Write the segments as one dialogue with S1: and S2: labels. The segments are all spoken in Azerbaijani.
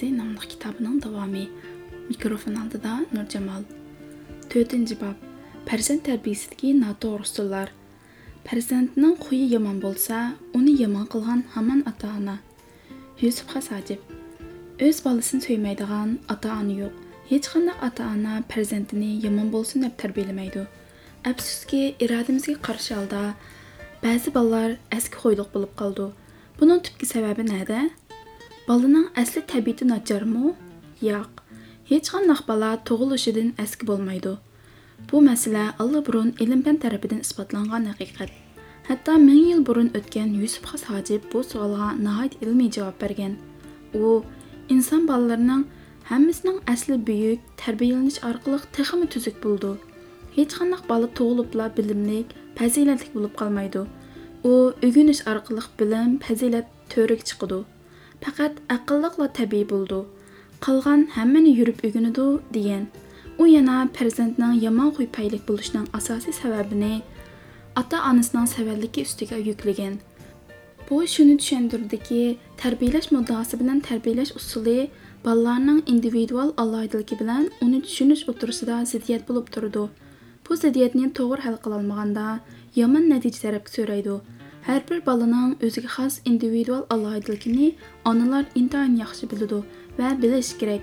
S1: tarbiyasi nomli kitobining davomi mikrofon oldida nurjamol to'rtinchi bob farzand tarbiyasidagi noto'g'ri usullar farzandning xuyi yomon bo'lsa uni yomon qilgan hamon ota ona yusuf hasajib o'z bolasini suymaydigan ota ona yo'q hech qanday ota ona farzandini yomon bo'lsin deb tarbiyalamaydi afsuski irodamizga qarshi holda ba'zi bolalar eski xo'yliq bo'lib qoldi buning tubki sababi nada bolaning asli tabiati nacharmi yo'q hech qanday bola tug'ilishidan eski bo'lmaydi bu masala allaburun ilm fan tarafidan isbotlangan haqiqat hatto ming yil burun o'tgan yusuf xos hojib bu savolga nihoyat ilmiy javob bergan u inson bolalarining hammasining asli buyuk tarbiyalanish orqali texmi tuzuk bo'ldi hech qanday bola tug'ilibla bilimlik fazilatli bo'lib qolmaydi u o'rganish orqali bilim fazilat to'rik chiqadi faqat aqlliqla tabiiy bo'ldi qolgan hammani yurib o'rganadi degan u yana farzandning yomon xuy paylik bo'lishining asosiy sababini ota onasining savalligi ustiga yuklagan bu shuni tushuntirdiki tarbiyalash muddaosi bilan tarbiyalash usuli bolalarning individual alohidaligi bilan uni tushunish o'tirisida ziddiyat bo'lib turdi bu ziddiyatni to'g'ri hal qilolmaganda yomon so'raydi har bir bolaning o'ziga xos individual alohidaligini onalar intayin yaxshi biladi va bilish kerak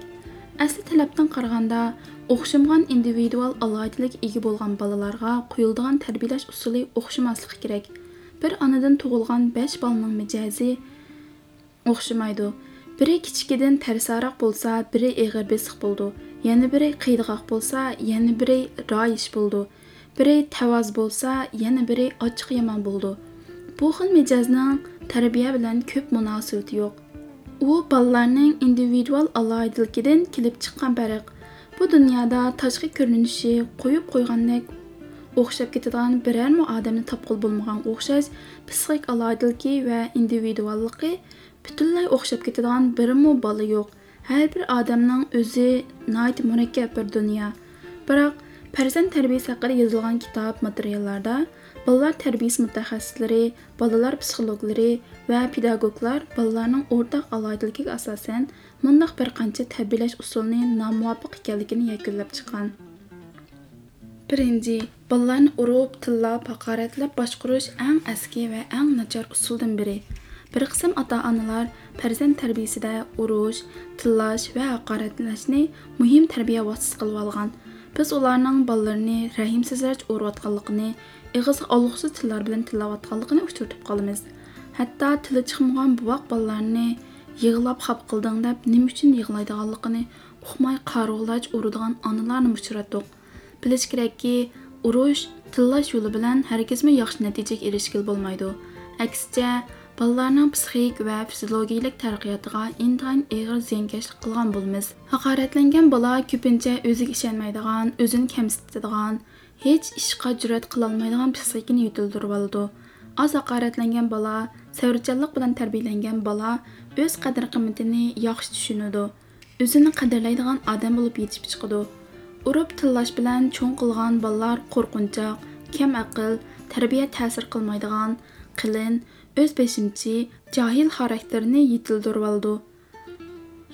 S1: asli talabdan qaraganda o'xshamagan individual alohidalik ega bo'lgan bolalarga quyiladigan tarbiyalash usuli o'xshamasligi kerak bir onadan tug'ilgan besh bolaning mijozi o'xshamaydi biri kichikidan tarsaroq bo'lsa biri ig'ir besiq bo'ldi yana biri qiydiqoq bo'lsa yana biri royish bo'ldi biri tavoz bo'lsa yana biri ochiq yomon bo'ldi bu xil mijozning tarbiya bilan ko'p munosabati yo'q. U bolalarning individual alohidaligidan kelib chiqqan farq bu dunyoda tashqi ko'rinishi qo'yib qo'ygandek o'xshab ketadigan birormi odamni topqil bo'lmagan o'xshash psixik alohidaligi va individualligi butunlay o'xshab ketadigan birmu bola yo'q. Har bir odamning o'zi nayt murakkab bir dunyo. Biroq farzand tarbiyasi haqida yozilgan kitob materiallarda بالىلار تەربىيىسى مۇتەخەسسىسلىرى بالىلار پسىخولوگلىرى ۋە پېداگوگلار بالىلارنىڭ ئورتاق ئالاھىدىلىكىگە ئاساسەن مۇنداق بىر قانچە تەربىيىلەش ئۇسۇلىنى نامۇۋاپىق ئىكەنلىكىنى يەكۈنلەپ چىققان بىرىنچى بالىلارنى ئۇرۇپ تىللاپ ھاقارەتلەپ باشقۇرۇش ئەڭ ئەسكى ۋە бірі. Бір қысым ата-анылар пәрзен тәрбиесі ئانىلار پەرزەنت تەربىيىسىدە ئۇرۇش تىللاش ۋە ھاقارەتلەشنى مۇھىم تەربىيە ۋاسىتىسى قىلىۋالغان بىز ئۇلارنىڭ بالىلىرىنى رەھىمسىزلەرچە ئۇرۇۋاتقانلىقىنى ig'izga olg'usiz tillar bilan tillayotganligini uchratib qolamiz hatto tili chiqmagan buvoq bolalarni yig'lab xab qilding deb nima uchun yig'laydiganligini uqmay qarg'ulash uradigan onalarni uchratdik bilish kerakki urush tillash yo'li bilan hargizmi yaxshi natijaga erishgil bo'lmaydi aksincha bolalarning psixik va fiziologiyalik taraqqiyotiga intayin og'ir ziyonkashlik qilgan bo'lamiz haqoratlangan bola ko'pincha o'ziga ishonmaydigan o'zini kamsitadigan ھېچ ئىشقا جۈرئەت قىلالمايدىغان پىسخىكىنى يېتىلدۈرۈۋالىدۇ ئالىدۇ ئاز Аз بالا бала, بىلەن تەربىيىلەنگەن بالا ئۆز قەدىر قىممىتىنى ياخشى چۈشىنىدۇ. ئۆزىنى قەدىرلەيدىغان ئادەم بولۇپ يېتىشىپ چىقىدۇ. ئۇرۇپ تىللاش بىلەن چوڭ قىلغان بالىلار قورقۇنچاق كەم ئەقىل تەربىيە تەسىر قىلمايدىغان قېلىن ئۆز بېشىمچى جاھىل خاراكتېرىنى يېتىلدۈرۈۋالىدۇ.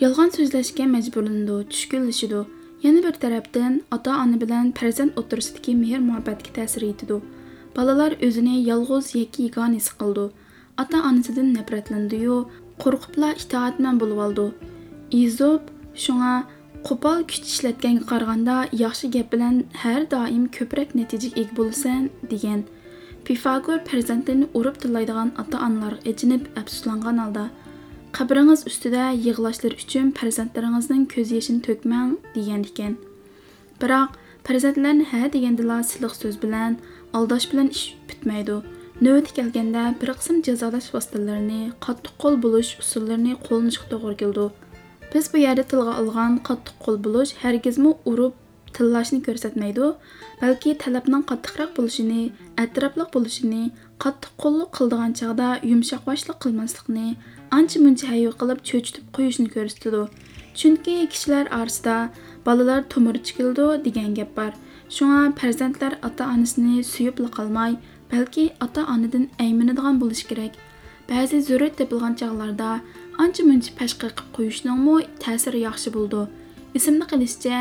S1: يالغان سۆزلەشكە مەجبۇرلىنىدۇ چۈشكۈنلىشىدۇ yana bir tarafdan ota ona bilan farzand o'tirisidagi mehr muhabbatga ta'sir etadi bolalar o'zini yolg'iz yakka yagona his qildi ota onasidan nafratlandiyu qo'rqibla itoatman bo'lib oldi izob shunga qo'pol kuch ishlatganga qaraganda yaxshi gap bilan har doim ko'proq natijaga ega bo'lasan degan pifagor farzandlarini urib tillaydigan ota onalarga echinib afsuslangan holda qabringiz ustida yig'lashlar uchun farzandlaringizning ko'z yoshini to'kmang degan ekan biroq farzandlarni ha degandila siliq so'z bilan aldash bilan ish bitmaydi navbati kelganda bir qism jazolash vositalarini qattiq qo'l bo'lish usullarini qo'llanishga to'g'ri keldi biz bu yerda tilga olgan qattiq qo'l bo'lish hargizmi urib tillashni ko'rsatmaydi balki talabning qattiqroq bo'lishini atrofliq bo'lishini qattiq qo'lliq qildigan chog'da yumshoq boshliq qilmaslikni ancha muncha hayyu qilib cho'chitib qo'yishni ko'rsatadi chunki kishilar orasida bolalar to'mirchi keldi degan gap bor. Shunga farzandlar ota onasini suyibla qolmay balki ota onadan ayminadigan bo'lishi kerak. Ba'zi zarurat topilgan chog'larda ancha muncha pashqa qilib qo'yishningmi ta'siri yaxshi bo'ldi esimda qilishicha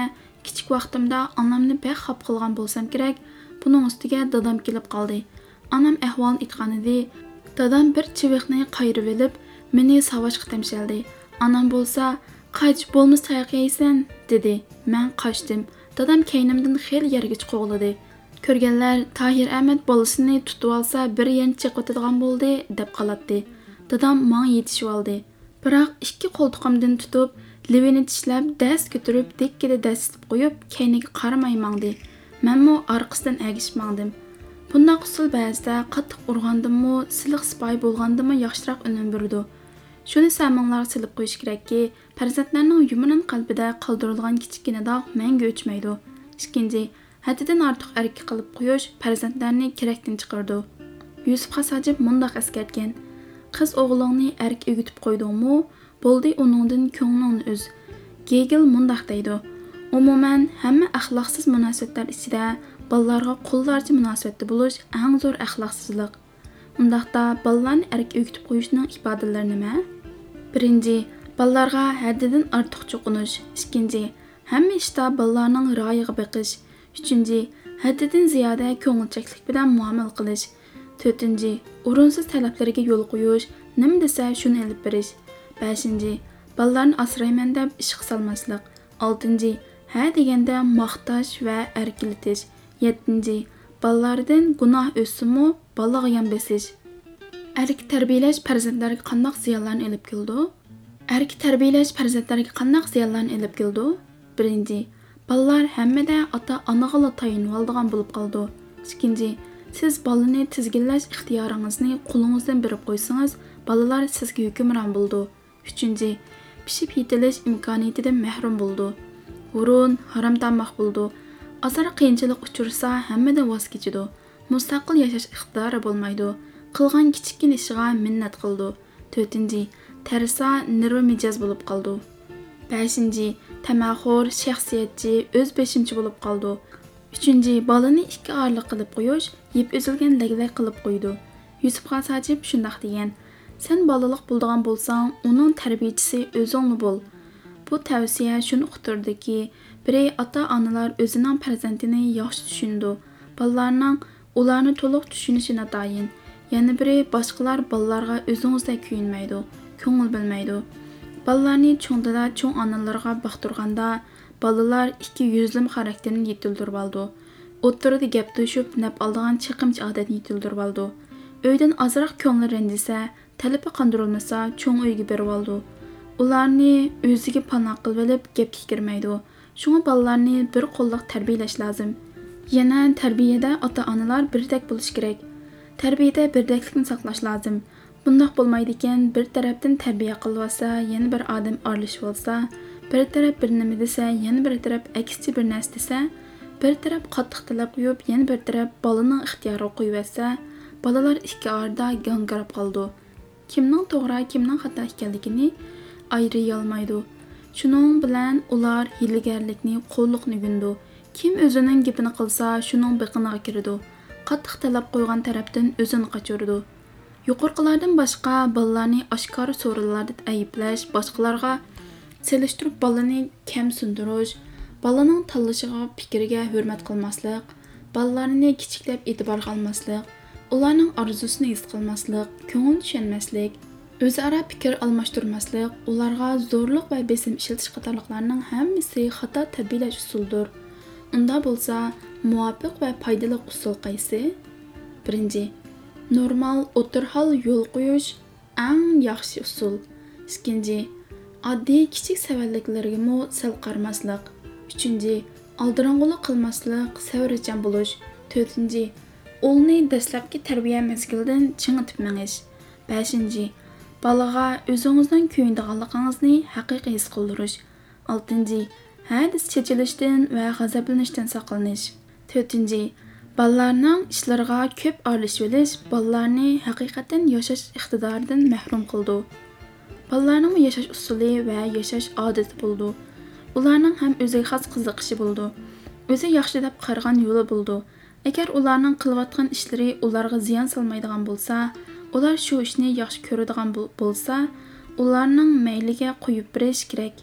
S1: kichik vaqtimda onamni xafa qilgan bo'lsam kerak buning ustiga dadam kelib qoldi. Onam ahvolni aytgan edi dadam bir chiviqni qayirib olib meni savashga tamshaldi onam bo'lsa qach bo'lmasa tayoq yeysan dedi man qochdim dadam keynimdan xeli yerga qo'g'ladi ko'rganlar tohir ahmad bolasini tutib olsa bir yanch chiqotadigan bo'ldi deb qolatdi dadam manga yetishib oldi biroq ikki qo'ltiqimdan tutib livini tishlab dast ko'tarib dekkida dastitib qo'yib kayniga qaramay mangdi manmu orqasidan agishib mangdim qattiq urgandimmi siliq sipoy bo'lgandimi yaxshiroq unum shuni saminglarga silib qo'yish kerakki farzandlarning yumron qalbida qoldirilgan kichkina dog' mangu o'chmaydi ikkinchi haddidan ortiq erka qilib qo'yish farzandlarni kerakdan chiqardi yusuf hasajib mundoq eskartgan qiz o'g'lingni erk o'gitib qo'ydingmi bo'ldi uningdan ko'nglingni uz gegil mundoq deydi. Umuman hamma axloqsiz munosabatlar ichida bolalarga qullarcha munosabatda bo'lish eng zo'r axloqsizlik undaqda bolalarni erk o'gitib qo'yishning ifodalari nima birinchi bolalarga haddidan ortiq cho'qinish ikkinchi hamma ishda bolalarning rioyiga beqish uchinchi haddidan ziyoda ko'ngilchaklik bilan muomala qilish to'rtinchi o'rinsiz talablarga yo'l qo'yish nima desa shuni ilib berish beshinchi bolalarni asrayman deb ishga solmaslik oltinchi ha deganda maqtash va erkilitish yettinchi bolalardan gunoh o'ssinmi bolaga yon besish erki tarbiyalash farzandlarga qandoq ziyonlarni ilib keldi erki tarbiyalash farzandlarga qandoq ziyonlarni ilib keldi birinchi bolalar hammada ota onaga tayinib oldigan bo'lib qoldi ikkinchi siz bolani tizginlash ixtiyoringizni qo'lingizdan berib qo'ysangiz bolalar sizga hukmron bo'ldi uchinchi pishib yetilish imkoniyatidan mahrum bo'ldi burun harom tamoq bo'ldi azar qiyinchilik uchursa hammadan voz kechidi. Mustaqil yashash bo'lmaydi. Qilgan kichikkin ishiga minnat qildi to'rtinchi tarsa nirva mijoz bo'lib qoldi beshinchi tamaxo'r shaxsiyatchi o'z beshimchi bo'lib qoldi uchinchi bolani ikki orliq qilib qo'yish yeb uzilgan laglak qilib qo'ydi yusufga sajib shundoq degan sen bolaliq bo'ldigan bo'lsang uning tarbiyachisi o'zingni bo'l bu tavsiya shuni uqtirdiki biri ota onalar o'zining farzandini yaxshi tushundi bolalarning ularni to'liq tushunishi natoyin yana biri boshqalar bolalarga o'zingizdek kuyinmaydi ko'ngil bilmaydi. Bolalarni cho'ngdida cho'ng onalarga boqtirganda bolalar ikki yuzlim xarakterini yetildirib oldi. O'ttirida gap to'shib nap oldigan chiqimchi odatni yetildirib oldi. Uydan ozroq ko'ngli ranjisa talabi qondirilmasa cho'ng uyga berib oldi. Ularni o'ziga panoh qilib olib gapga kirmaydi. Shunga bolalarni bir qo'lliq tarbiyalash lozim yana tarbiyada ota onalar birdek bo'lishi kerak tarbiyada birdaklikni saqlash lozim bundoq bo'lmaydi ekan bir tarafdan tarbiya qilyotsa yana bir odam aralashib olsa bir taraf bir nima desa yana bir taraf aksicha bir narsa desa bir taraf qattiq talab qo'yib yana bir taraf bolaning ixtiyoriga qo'yibotsa bolalar ikki orada gangirab qoldi kimning to'g'ri kimning xato ekanligini ayriolmaydi shuning bilan ular hiylagarlikni qo'lliqni gundi kim o'zining gapini qilsa shuning biqiniga kirdi qattiq talab qo'ygan tarafdan o'zini qochirdi yuqorqilardan boshqa bolalarni oshkor so'rinlarda ayblash boshqalarga selishtirib bolani kam sundirish bolaning tanlashiga fikriga hurmat qilmaslik bolalarni kichiklab e'tiborga olmaslik ularning orzusini his qilmaslik ko'ngil tushunmaslik o'zaro fikr almashtirmaslik ularga zo'rliq va besim ishlatish qatorliqlarning hammasi xato tarbiyalash usuldir unda bo'lsa muvofiq va foydali usul qaysi birinchi normal o'tirhol yo'l qo'yish eng yaxshi usul ikkinchi oddiy kichik savalliklargami sal qarmaslik uchinchi aldirang'ulik qilmaslik savrichan bo'lish to'rtinchi o'lni dastlabki tarbiya mezgilidan chingitib mingish beshinchi bolaga o'zingizning kuyindiganligingizni haqiqiy his qildirish oltinchi hadis chechilishdan va g'azablanishdan saqlanish Төртінші, балларының ішларға көп арлыш өліш, балларыны хақиқаттен яшаш иқтидардың мәхрум қылды. Балларының яшаш ұсылы вә яшаш адеті болды. Оларның хәм өзі қаз қызықшы болды. Өзі яқшы деп қарған юлы болды. Егер оларның қылватқан ішлері оларға зиян салмайдыған болса, олар шу ішіне яқшы көрудіған болса, оларның мәйліге қойып біреш керек.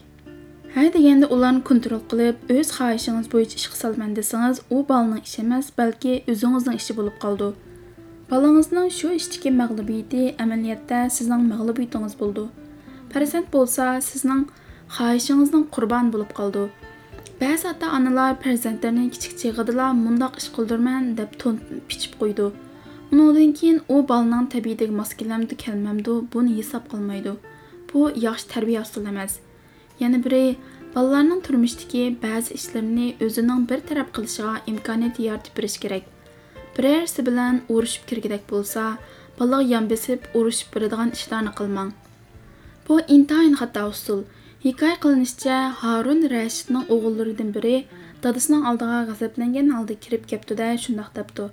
S1: Ha deganda ularni kontrol qilib o'z xohishingiz bo'yicha ish qilsalman desangiz u bolaning ishi emas balki o'zingizning ishi bo'lib qoldi. Bolangizning shu ishdagi mag'lubiyati amaliyotda sizning mag'lubiyatingiz bo'ldi. Farzand bo'lsa sizning xohishingizning qurban bo'lib qoldi. Ba'zi ota onalar farzandlarini kichik chig'idila mundoq ish qildirman deb to'n pichib qo'ydi. Undan keyin u bolaning tabiatiga mos kelamdi kelmamdi buni hisob qilmaydi. Bu yaxshi tarbiya usuli emas yana biri bolalarning turmushdagi ba'zi ishlarni o'zining bir taraf qilishiga imkoniyat yaratib berish kerak birarsi bilan urushib kirgidek bo'lsa bolaga yon besib urushib beradigan ishlarni qilmang bu intayin xato usul. Hikoya qilinishicha harun rashidning o'g'illaridan biri dadasining oldiga g'azablangan holda kirib keptida shundoq debdi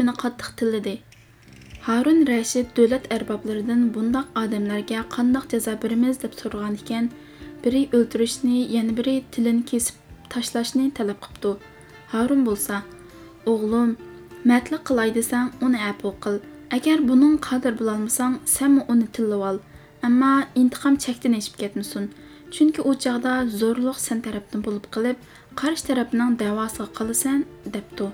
S1: meni qattiq tilladi harun rashid davlat arboblaridan bundoq odamlarga qandoq jazo beramiz deb so'ragan ekan biri o'ltirishni yana biri tilini kesib tashlashni talab qilibdi harun bo'lsa o'g'lim matli qilay desang uni apu qil agar buning qadr bilolmasang sanmi uni tillab ol ammo intiqom chakdan eshib ketmasin chunki u chog'da zo'rliq sen tarafdan bo'lib qilib qarshi tarafning davosiga qolasan debdi.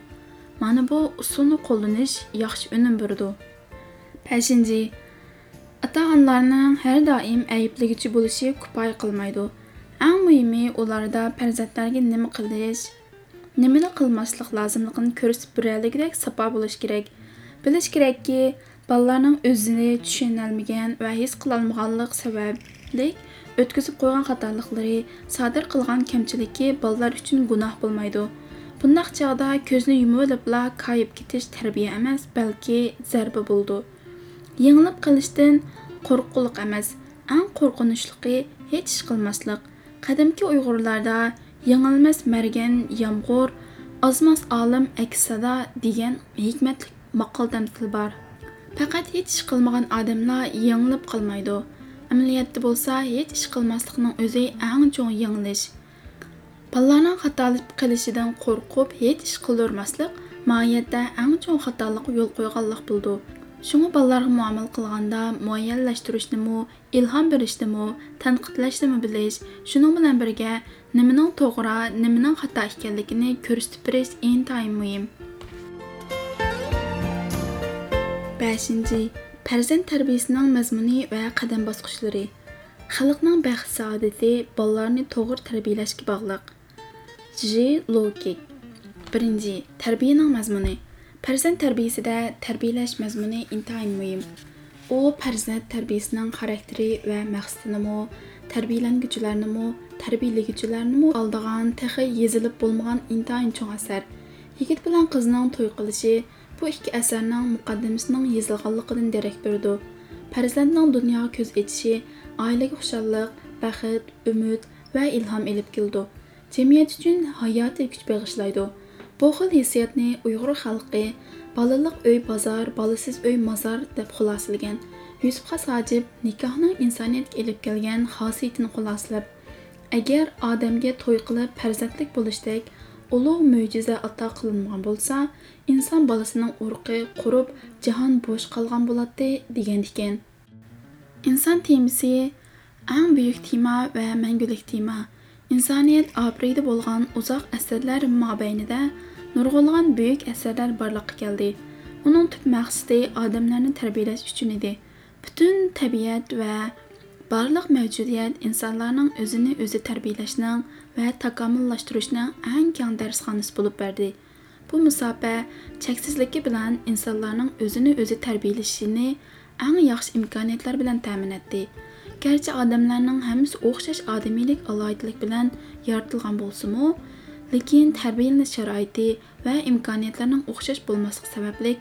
S1: Mana bu usulni qo'llanish yaxshi unum berdi beshinchi ota onalarning har doim ayblaguchi bo'lishi kifoya qilmaydi eng muhimi ularda farzandlarga nima qilish nimani qilmaslik lozimligini ko'rsatib berayligidek safo bo'lish kerak bilish kerakki bolalarning o'zini tushunolmagan va his qilolmaganlik sababli o'tkazib qo'ygan xatoliklari sodir qilgan kamchiliki bolalar uchun gunoh bo'lmaydi bundaq chog'da ko'zni yumib olibla koyib ketish tarbiya emas balki zarba bo'ldi yengilib qilishdan qo'rquliq emas eng qo'rqinchligi hech ish qilmaslik qadimki uyg'urlarda yengilmas margan yomg'ir ozmas olim aksada degan hikmatli maqol tamsil bor faqat hech ish qilmagan odamlar yengilib qolmaydi amaliyotda bo'lsa hech ish qilmaslikning o'zi eng cho'ng yengilish bolalarning xatolik qilishidan qo'rqib hech ish qildirmaslik mohiyatda eng cho'ng xatolik yo'l qo'yganlik شۇڭا بالىلارغا مۇئامىلە قىلغاندا مۇئەييەنلەشتۈرۈشنىمۇ ئىلھام بېرىشنىمۇ تەنقىدلەشنىمۇ بىلىش شۇنىڭ بىلەن بىرگە نېمىنىڭ توغرا نېمىنىڭ خاتا ئىكەنلىكىنى كۆرسىتىپ بېرىش ئىنتايىن مۇھىم بەشىنچى پەرزەنت تەربىيىسىنىڭ مەزمۇنى ۋە قەدەم باسقۇچلىرى خەلقنىڭ بەخت سائادىتى بالىلارنى توغرا تەربىيىلەشكە باغلىق جې لوكىك بىرىنچى تەربىيىنىڭ مەزمۇنى mazmuni farzand tarbiyasida tarbiyalash mazmuni intayin muhim u farzand tarbiyasining xarakteri va maqsadinimi tarbiyalanguchilarnimi tarbiyalaguchilarnimi oldigan texi yezilib bo'lmagan intayin cho'ng asar yigit bilan qizning to'y qilishi bu ikki asarning muqaddimasining yezilganligidan darak berdi farzandning dunyoga ko'z echishi oilaga xushalliq baxt umid va ilhom ilib keldi jamiyat uchun hayotiy kuch bag'ishlaydi bu xil hissiyotni uyg'ur xalqi bolaliq uy bozor bolasiz uy mozor deb xulosalagan yusuf xas hojib nikohning insoniyatga ilib kelgan xosiyatini xulosalab agar odamga to'y qilib farzandlik bo'lishdek ulug' mo'jiza ato qilingan bo'lsa inson bolasining urqi qurib jahon bo'sh qolgan bo'ladi degan ekan. Inson temasi eng buyuk tema va mangulik tema. İnsoniyat obriydi bo'lgan uzoq asrlar mobaynida nurg'ulg'an buyuk asarlar borliqqa keldi uning tub maqsadi odamlarni tarbiyalash uchun edi butun tabiat va barliq mavjudiyat insonlarning o'zini o'zi tarbiyalashning va takomillashtirishning eng keng darsxonasi bo'lib berdi bu musofa cheksizligi bilan insonlarning o'zini o'zi tarbiyalashini eng yaxshi imkoniyatlar bilan ta'min etdi garchi odamlarning hammasi o'xshash odamiylik aloyidlik bilan yaratilgan bo'lsimi lekin tarbiyalanish sharoiti va imkoniyatlarning o'xshash bo'lmasligi sababli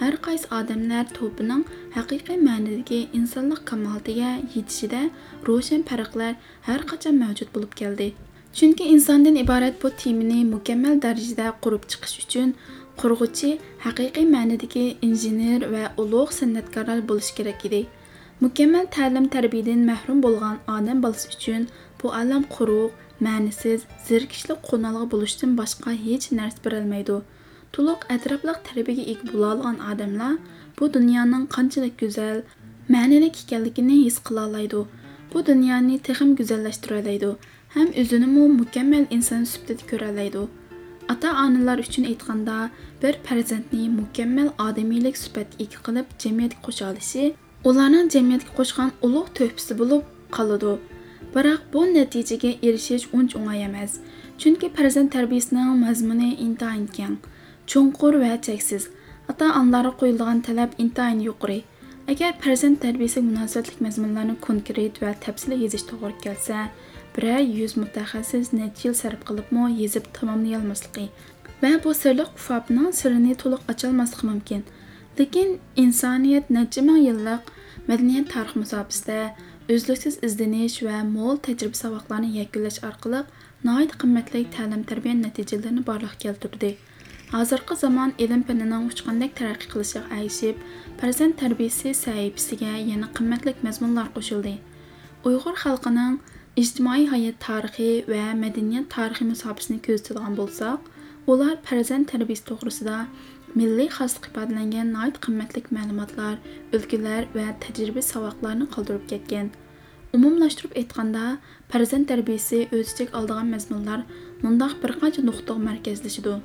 S1: har qaysi odamlar to'pining haqiqiy ma'nidagi insonlik kamolatiga yetishida ro'shan farqlar har qachon mavjud bo'lib keldi chunki insondan iborat bu temini mukammal darajada qurib chiqish uchun qurg'uchi haqiqiy ma'nidagi injener va ulug' san'atkorlar bo'lishi kerak edi mukammal ta'lim tarbiyadan mahrum bo'lgan odam bolasi uchun bu alam quruq ma'nisiz zerikishli qo'nalg'i bo'lishdan boshqa hech narsa berolmaydi to'liq atrofliq tarbiyaga ega bo'lolgan odamlar bu dunyoning qanchalik go'zal ma'nilik ekanligini his qila oladi bu dunyoni texim go'zallashtira oladi ham o'zinimi mukammal inson sifatida ota onalar uchun aytganda bir farzandni mukammal odamiylik sifatga ega qilib jamiyatga qo'sha olishi ularning jamiyatga qo'shgan ulug' to'pisi bo'lib qoladi. Biroq bu natijaga erishish uncha o'ng'ay emas chunki farzand tarbiyasining mazmuni intayin keng chunqur va cheksiz. Ota onalarga qo'yilgan talab intayin yuqori. Agar farzand tarbiyasiga munosabatlik mazmunlarni konkret va tafsil yezish to'g'ri kelsa biror yuz mutaxassis necha yil sarf qilibmi yezib tamomlayolmasligi va bu sirliq ufobning sirini to'liq ocholmasligi mumkin. Lekin insoniyat necha ming yillik madaniyat tarix musobasida uzluksiz izlanish va mo'l tajriba saboqlarni yakunlash orqali nihoyat qimmatli ta'lim tarbiya natijalarini borliqqa keltirdi hozirgi zamon ilm fanining uchqandek taraqqiy qilishiga ayishib farzand tarbiyasi sahifasiga yana qimmatli mazmunlar qo'shildi uyg'ur xalqining ijtimoiy hayot tarixi va madaniyat tarixi musobasini ko'zatadigan bo'lsak ular farzand tarbiyasi to'g'risida milliy xoslik ifodalangan nihoyat qimmatli ma'lumotlar ulgular va tajriba saboqlarni qoldirib ketgan. Umumlashtirib aytganda farzand tarbiyasi o'z ichiga oladigan mazmunlar mundoq bir qancha nuqtaga markazlashidi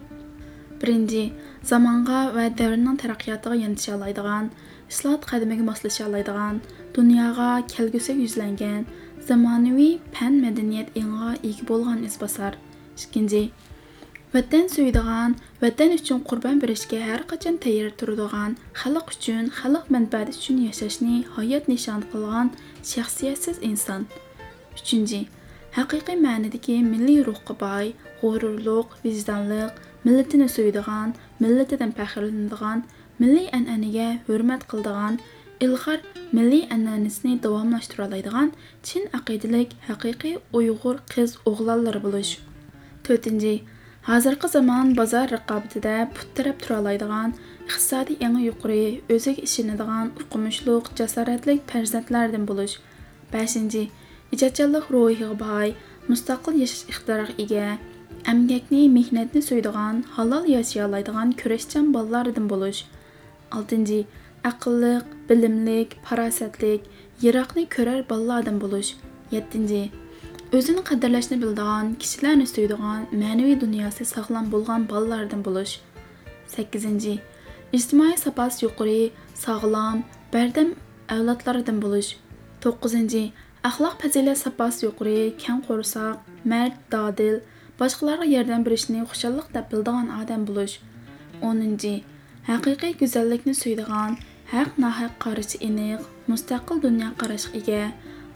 S1: birinchi zamonga va davrning taraqqiyotiga yondasha oladigan islohot qadamiga moslasha oladigan dunyoga kelgusiga yuzlangan zamonaviy fan madaniyat engiga ega bo'lgan izbosar. İkkinchi vatan suydigan vatan uchun qurbon berishga har qachon tayyor turadigan xalq uchun xalq manfaati uchun yashashni hayot nishon qilgan shaxsiyatsiz inson uchinchi haqiqiy ma'nidagi milliy ruhga boy g'ururliq vijdonliq millatini suydigan millatidan faxrlanadigan milliy an'anaga hurmat qiladigan ilg'or milliy an'anasini davomlashtira oladigan chin aqidalik haqiqiy uyg'ur qiz o'g'lonlari bo'lish to'rtinchi hozirgi zamon bozor raqobatida put taraf tura oladigan iqtisodiy eng yuqori o'ziga ishonadigan o'qimishliq jasoratli farzandlardan bo'lish beshinchi ijodchanlik ruhiga boy mustaqil yashash ixtiyoriga ega əmgəkni, mehnətni suyduğan, halal yaşayalaydigan kurashchan bolalardan bo'lish. 6. Aqlliq, bilimlik, farosatlik, yiroqni ko'rar bolalardan bo'lish. 7. O'zini qadrlashni biladigan, kishilarni suydigan, ma'naviy dunyosi sog'lom bo'lgan bolalardan bo'lish. 8. ijtimoiy saposi yuqori, sog'lom, bardam avlodlardan bo'lish. 9. Axloq fazilat saposi yuqori, kang qo'rsoq, mard, dodil, boshqalarga yordam berishni xushalliq deb biladigan odam bo'lish o'ninchi haqiqiy go'zallikni suydigan haq nahaq qarashi aniq mustaqil dunyo qarashga ega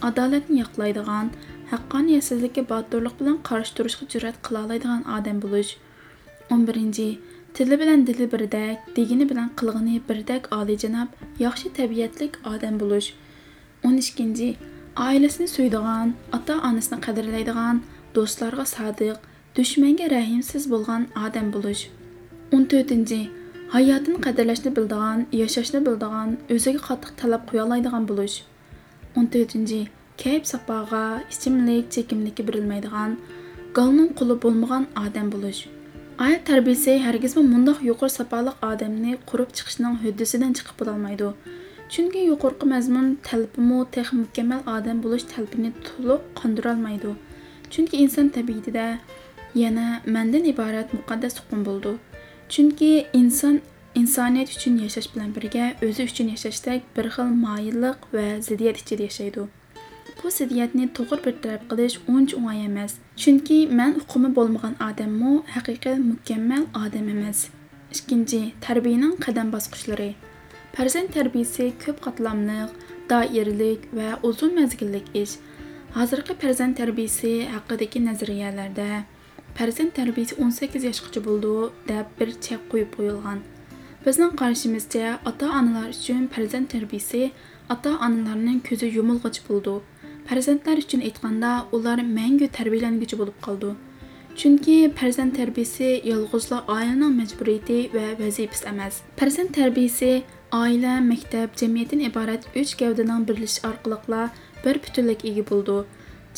S1: adolatni yoqlaydigan haqqoniyatsizlikka botdurluq bilan qarshi turishga jur'at qila oladigan odam bo'lish. 11 tili bilan dili birdek degini bilan qilg'ini birdek oliyjanob yaxshi tabiatlik odam bo'lish. 12 oilasini so'ydigan ota onasini qadrlaydigan do'stlarga sodiq dushmanga rahimsiz bo'lgan odam bo'lish. 14 hayotini qadrlashni bildigan yashashni bildigan o'ziga qattiq talab qo'ya oladigan bo'lish 14 Kəyib sapağa, isimlik, çəkimlikə birilməydiğan, qanun qulu bolmağan adam buluş. Ayət tərbiyəsi hər gizmə mundaq yuqur sapalıq adamni qurub çıxışının hüddəsindən çıxıb bulalmaydı. Çünki yuqurqı məzmun təlbimu tex mükəmməl adam buluş təlbini tuluq qandıralmaydı. Çünki insan təbiətində yana məndən ibarət müqəddəs hukm buldu. Çünki insan insoniyat uchun yashash bilan birga o'zi uchun yashashdek bir xil moyilliq va ziddiyat ichida yashaydi bu ziddiyatni to'g'ri bartaraf qilish uncha o'ng'ay emas. Chunki man uqumi bo'lmagan odammu haqiqiy mukammal odam emas. İkkinchi tarbiyaning qadam bosqichlari farzand tarbiyasi ko'p qatlamli doiralik va uzun mazgillik ish hozirgi farzand tarbiyasi haqidagi nazariyalarda farzand tarbiyasi 18 yoshgacha bo'ldi deb bir chek qo'yib qo'yilgan bizning qarashimizcha ota onalar uchun farzand tarbiyasi ota onalarning ko'zi yumilg'ich bo'ldi farzandlar uchun aytganda ular mangu tarbiyalanguchi bo'lib qoldi chunki farzand tarbiyasi yolg'izla oilaning majburiyati va vazifasi emas. Farzand tarbiyasi oila maktab jamiyatdan iborat uch gavdaning birlashishi orqali bir butunlik ega bo'ldi.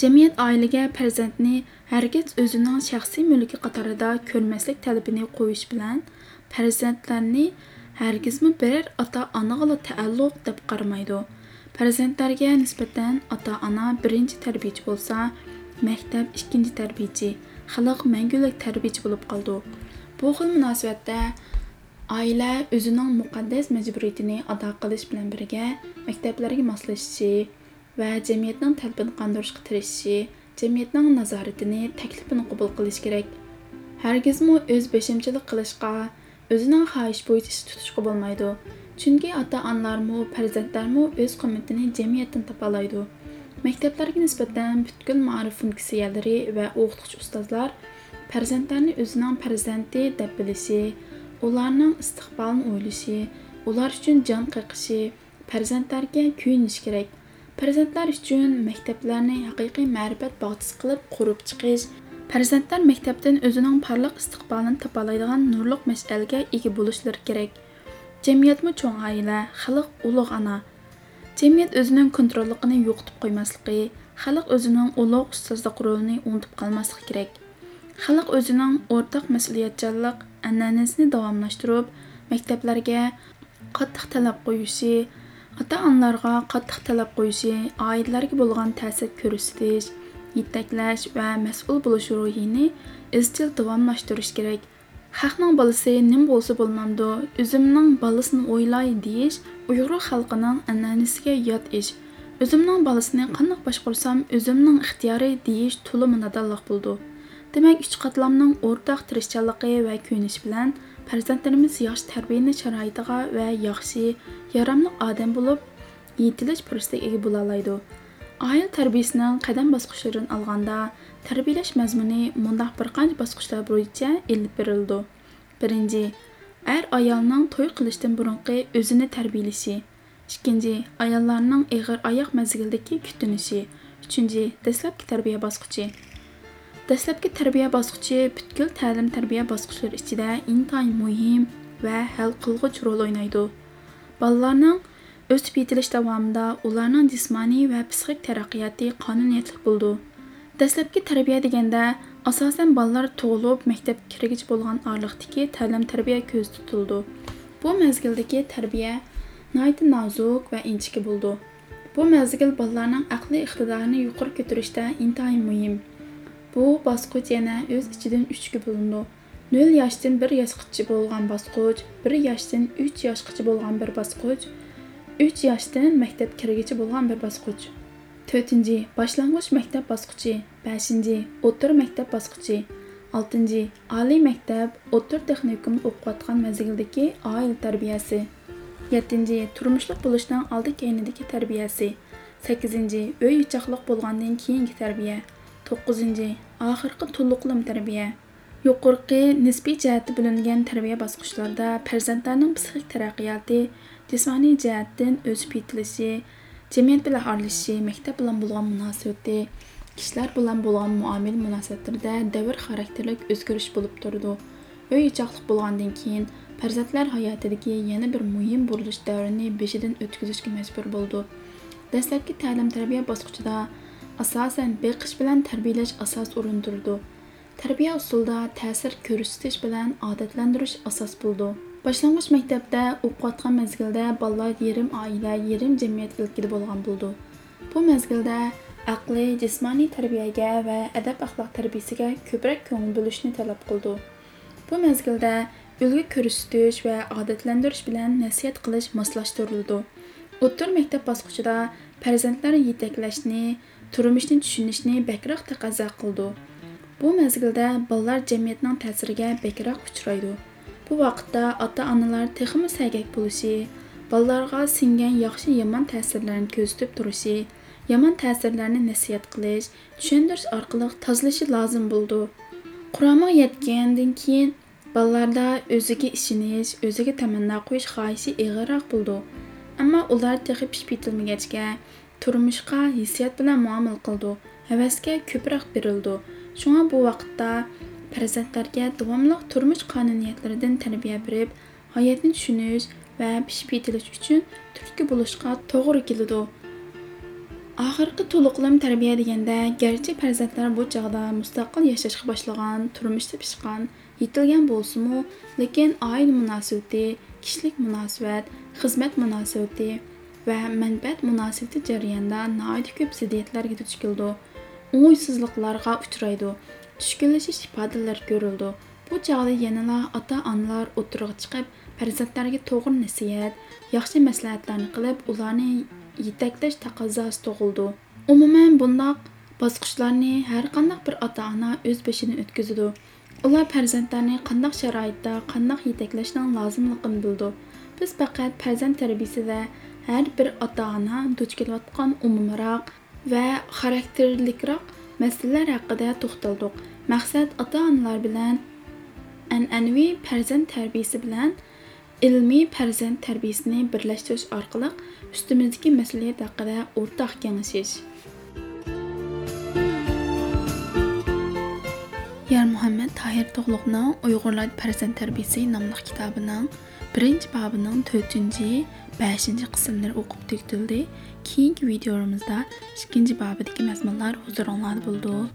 S1: Jamiyat oilaga farzandni hargiz o'zining shaxsiy mulki qatorida ko'rmaslik talabini qo'yish bilan farzandlarni hargizmi biror ota onaga taalluq deb qaramaydi Farzandlarga nisbatan ota-ona birinchi tarbiyachi bo'lsa, maktab ikkinchi tarbiyachi, xalq mangulik tarbiyachi bo'lib qoldi. Bu xil munosabatda oila o'zining muqaddas majburiyatini ado qilish bilan birga maktablarga moslashishi va jamiyatning talabini qondirishga tirishishi, jamiyatning nazoratini, taklifini qabul qilish kerak. Hargizmi o'z beshimchilik qilishga, o'zining xohish bo'yicha ish tutishga bo'lmaydi. Chunki ota-onalarmi, farzandlarmi o'z qimmatini jamiyatdan topalaydi. Maktablarga nisbatan butkul ma'rif funksiyalari va o'qituvchi ustozlar farzandlarni o'zining farzandi deb bilishi, ularning istiqbolini o'ylashi, ular uchun jon qiqishi, farzandlarga kuyinish kerak. Farzandlar uchun maktablarni haqiqiy ma'rifat bog'chisi qilib qurib chiqish, farzandlar maktabdan o'zining parlaq istiqbolini topalaydigan nurliq mash'alga ega bo'lishlari kerak. Jamiyatmi cho'ng oila, xalq ulug' ana. Jamiyat o'zining kontrolligini yo'qotib qo'ymasligi, xalq o'zining ulug' ustozlik rolini unutib qolmasligi kerak. Xalq o'zining o'rtaq mas'uliyatchanlik an'anasini davomlashtirib, maktablarga qattiq talab qo'yishi, ota-onalarga qattiq talab qo'yishi, oilalarga bo'lgan ta'sir ko'rsatish, yetaklash va mas'ul bo'lish ruhini izchil davomlashtirish kerak. Xalqning bolasi nim bo'lsa bo'lmamdi, o'zimning bolasini o'ylay deyish Uyg'ur xalqining an'anasiga yot ish. O'zimning bolasini qanday boshqarsam, o'zimning ixtiyori deyish to'la munadalliq bo'ldi. Demak, uch qatlamning o'rtaq tirishchanligi va kuyinish bilan farzandlarimiz yaxshi tarbiyani sharoitiga va yaxshi, yaramli odam bo'lib yetilish fursatiga ega bo'la oladi. Oila tarbiyasining qadam bosqichlarini olganda, tarbiyalash mazmuni mundaq bir qancha bosqichlar bo'yicha ilib berildi. Birinchi, er ayolning to'y qilishdan burunqi o'zini tarbiyalashi. Ikkinchi, ayollarning eg'ir oyoq mazgildagi kutinishi. Uchinchi, dastlabki tarbiya bosqichi. Dastlabki tarbiya bosqichi butkul ta'lim-tarbiya bosqichlari ichida intayin muhim va hal qilg'uch rol o'ynaydi. Bolalarning o'sib yetilish davomida ularning jismoniy va psixik taraqqiyoti qonuniyatli bo'ldi. Dastlabki tarbiya deganda asosan bolalar tug'ilib maktabga kirgich bo'lgan orliqdagi ta'lim-tarbiya ko'z tutildi. Bu mezgildagi tarbiya nihoyat nozik va inchiki bo'ldi. Bu mezgil bolalarning aqliy iqtidorini yuqori ko'tarishda intayin muhim. Bu bosqich yana o'z ichidan 3 ga bo'lindi. 0 yoshdan 1 yoshgacha bo'lgan bosqich, 1 yoshdan 3 yoshgacha bo'lgan bir bosqich, 3 yoshdan maktab kirgacha bo'lgan bir bosqich. 4. Boshlang'ich maktab bosqichi, 5. O'rta maktab bosqichi, 6. Oliy maktab, o'rta texnikum o'qiyotgan mazgildagi oila tarbiyasi. 7. Turmushliq bo'lishdan oldi keyinidagi tarbiyasi. 8. Uy ichoqliq bo'lgandan keyingi tarbiya. 9. Oxirgi to'liqlim tarbiya. Yuqorqi nisbiy jihatda bo'lingan tarbiya bosqichlarida farzandlarning psixik taraqqiyoti, jismoniy jihatdan o'sib yetilishi, jamiyat bilan aralashishi, maktab bilan bo'lgan munosabati, kishilar bilan bo'lgan muomala munosabatlarida davr xarakterlik o'zgarish bo'lib turdi. Uy ichoqliq bo'lgandan keyin farzandlar hayotidagi yana bir muhim burilish davrini beshidan o'tkazishga majbur bo'ldi. Dastlabki ta'lim-tarbiya bosqichida asosan beqish bilan tarbiyalash asos o'rin turdi. Tarbiya usulida ta'sir ko'rsatish bilan odatlantirish asos bo'ldi. Boshlang'ich maktabda o'qiyotgan mezgilda bolalar yarim oila, yarim jamiyat ilkida bo'lgan bo'ldi. Bu mezgilda aqliy, jismoniy tarbiyaga va adab-axloq tarbiyasiga ko'proq ko'ngil bo'lishni talab qildi. Bu mezgilda ulgu ko'rsatish va odatlantirish bilan nasihat qilish moslashtirildi. O'rta maktab bosqichida farzandlar yetaklashni, turmushni tushunishni bakroq taqozo qildi. Bu mezgilda bolalar jamiyatning ta'siriga bakroq uchraydi. Bu vaqtda ota-onalar texmi sagak bo'lishi, bolalarga singan yaxshi yomon ta'sirlarni ko'rsatib turishi, yomon ta'sirlarni nasihat qilish, tushuntirish orqali tozalashi lozim bo'ldi. Qur'onga yetgandan keyin bolalarda o'ziga ishonish, o'ziga tamanno qo'yish xohishi ig'irroq bo'ldi. Ammo ular texi pishib yetilmagachga turmushga hissiyot bilan muomala qildi, havasga ko'proq berildi. Shunga bu vaqtda farzandlarga davomli turmush qonuniyatlaridan tarbiya berib, hayotni tushunish va pishib yetilish uchun turtki bo'lishga to'g'ri keladi. Oxirgi to'liqlam tarbiya deganda, garchi farzandlar bu chog'da mustaqil yashashga boshlagan, turmushda pishgan, yetilgan bo'lsa-mu, lekin oila munosabati, kishilik munosabat, xizmat munosabati, va manfaat munosabati jarayonida nihoyat ko'p ziddiyatlarga duch keldi o'ngsizliklarga uchraydi tushkunlashish ifodalari ko'rildi bu chog'da yanala ota onalar o'tirg'a chiqib farzandlariga to'g'ri nasihat yaxshi maslahatlarni qilib ularni yetaklash taqozosi tug'ildi umuman bundoq bosqichlarni har qanday bir ota ona o'z boshidan o'tkazadi ular farzandlarni qandoq sharoitda qandoq yetaklashning lozimligini bildi. Biz faqat farzand tarbiyasida har bir ota ona duch kelayotgan umumroq va xarakterlikroq məsələlər haqqında toxtalduq. Məqsəd ata-analar bilən ənənvi fərzənd tərbiyəsi bilən ilmi fərzənd tərbiyəsini birləşdiriş orqali üstümüzdəki məsələ haqqında ortaq kengəşiş. Yar Muhammad Tahir Toğluq'nın Uyğurlar Pərəzən Tərbiyəsi namlıq kitabının 1-ci babının 4-cü, 5-ci qismləri oxub tükdüldü. Keyingi videomuzda 2-ci babıdakı məzmunlar huzurunuzda buldu.